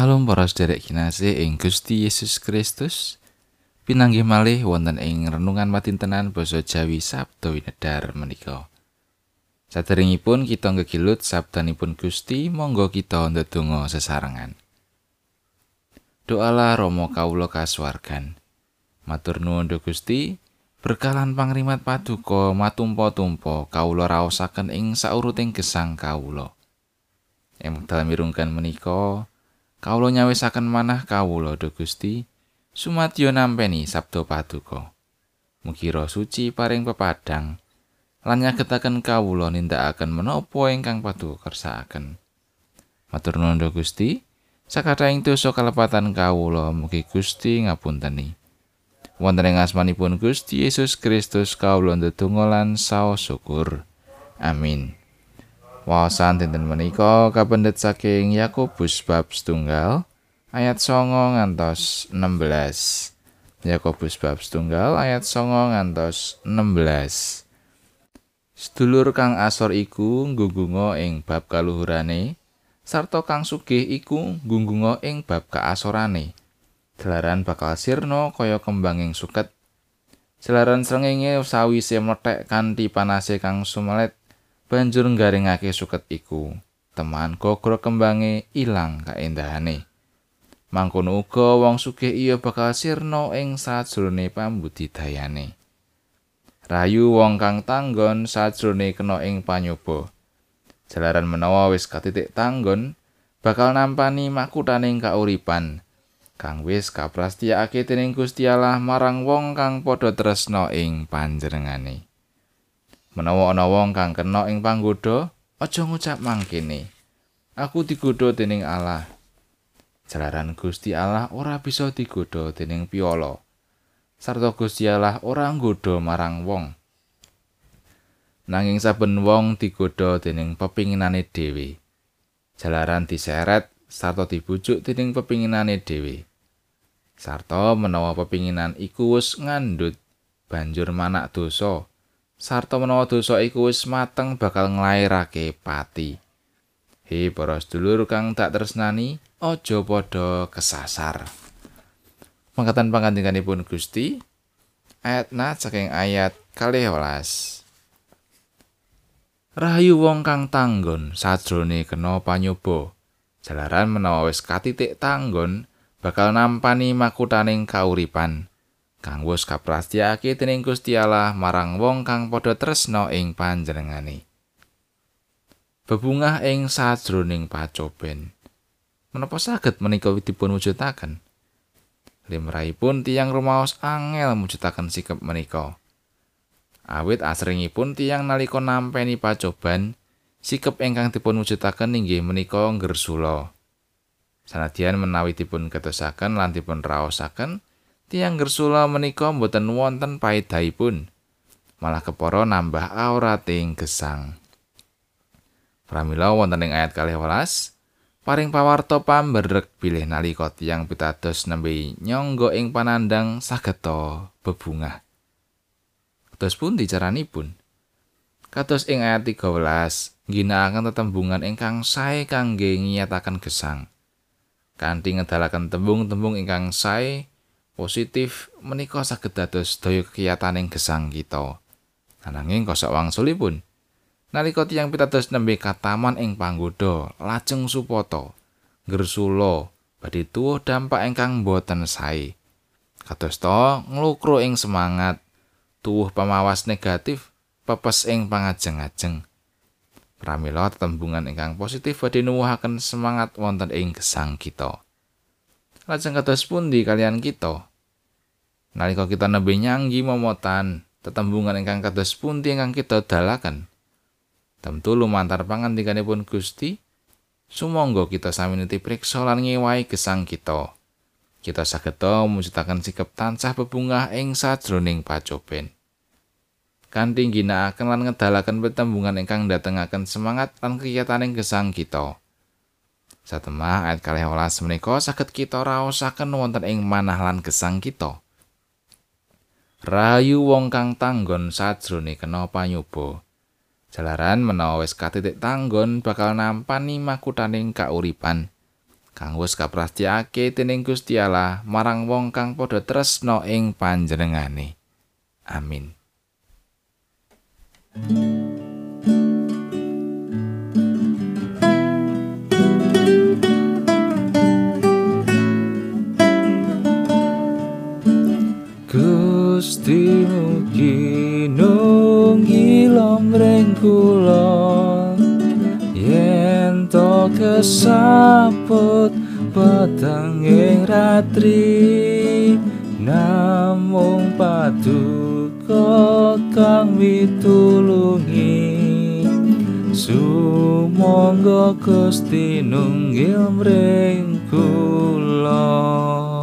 Salam para sedherek kinasih ing Gusti Yesus Kristus. Pinanggih malih wonten ing renungan matintenan basa Jawi Sabdo Winedar menika. Saderengipun kita ngegilut sabdanipun Gusti, monggo kita ndedonga sesarengan. Doalah Rama kawula kasuwargan. Matur nuwun Gusti, berkalan pangrimat paduka matumpa-tumpa kawula raosaken ing sauruting gesang kawula. Ing dalem mirunggan menika, Kawula nyawisaken manah kawula do Gusti sumadyo nampeni sabda paduka. Mugi suci paring pepadang lan nyagetaken kawula nindakaken menapa ingkang paduka kersakaken. Matur nuwun Gusti, sakathahing dosa kalepatan kawula mugi Gusti ngapunteni. Wonten ing asmanipun Gusti Yesus Kristus kawula ndedonga lan saos syukur. Amin. Wawasan dinten menika kapendet saking Yakobus bab setunggal ayat songo ngantos 16. Yakobus bab setunggal ayat songo ngantos 16. Sedulur kang asor iku nggugunga ing bab kaluhurane sarta kang sugih iku nggugunga ing bab kaasorane. Delaran bakal sirna kaya kembanging suket. Jelaran srengenge sawise methek kanthi panase kang sumelet banjur nggaringake suket iku teman gogro kembange ilang kaendahane. Mangkono uga wong sugih iya bakal sirna ing sajrone pambudidayane. Rayu wong kang tanggon sajrone kena ing panyoba. Jalaran menawa wis katitik tanggon bakal nampani makutaning kauripan kang wis kaprastiyakake dening Gusti Allah marang wong kang padha tresna ing panjenengane Menawa ana wong kang kena ing panggoda, aja ngucap mangkene. Aku digodha dening Allah. Jalaran Gusti Allah ora bisa digodha dening piala. Sarta Gusti Allah ora nggodha marang wong. Nanging saben wong digodha dening pepinginane dhewe. Jalaran diseret sarta dibujuk dening pepinginane dhewe. Sarta menawa pepinginan iku wis ngandhut banjur manak dosa. Sarta menawa dosa iku wis mateng bakal nglairake pati. He para sedulur kang tak tresnani, aja padha kesasar. Mangkatan pangandikanipun Gusti ayat na saking ayat kalih welas. Rahayu wong kang tanggon sajrone kena panyoba. Jalaran menawa wis katitik tanggon bakal nampani makutaning kauripan. Kang wis kaprastiyake dening Gusti marang wong kang padha tresna ing panjenengane. Bebungah ing sajroning pacoben. Menapa saged menika dipun wujudaken? Limrahipun tiyang rumaos angel mujudaken sikap menika. Awit asringipun tiyang nalika nampeni pacoban, sikap ingkang dipun wujudaken inggih menika ngersula. Sanadyan menawi dipun ketosaken lan dipun raosaken, tiang gersula menika mboten wonten paedahipun malah kepara nambah aurating gesang. Pramila wonten ing ayat kalih welas paring pawarto pamberek bilih nalika tiang pitados nembe nyangga ing panandang sageta bebungah. Kados pun dicaranipun kados ing ayat 13 ginakaken tetembungan ingkang sae kangge ngiyataken gesang. Kanthi ngedalaken tembung-tembung ingkang sae positif menika saged dados daya kekiyataning gesang kita. Ananging kosok wangsulipun nalika tiyang pitados nembe kataman ing panggoda lajeng supata gersula badhe tuwuh dampak ingkang boten sae. Kados to nglukro ing semangat tuwuh pamawas negatif pepes ing pangajeng-ajeng. Pramila tembungan ingkang positif badhe nuwuhaken semangat wonten ing gesang kita. Lajeng kados pundi kalian kita? Nalika kita nembe nyanggi momotan, tetembungan ingkang kados pundi ingkang kita dalaken. Tentu lumantar pangandikanipun Gusti, sumangga kita sami niti priksa lan ngewahi gesang kita. Kita saged mujudaken sikap tansah bebungah ing sajroning pacoben. Kanthi ginakaken lan ngedalaken tetembungan ingkang datengaken semangat lan kekiyataning gesang kita. Satemah ayat kalih welas menika saged kita raosaken wonten ing manah lan gesang kita. Rayu wong kang tanggon sajrone kena panyoba. Jalaran menawa wis katitik tanggon bakal nampani makutaning kauripan. kang wis kaprastyakake dening Gusti Allah marang wong kang padha tresna ing panjenengane. Amin. Gusti mugi nunggil omreng kula yen to kesaput peteng ing ratri. Namung paduka kang mitulungi sumangga Gusti nunggil mring kula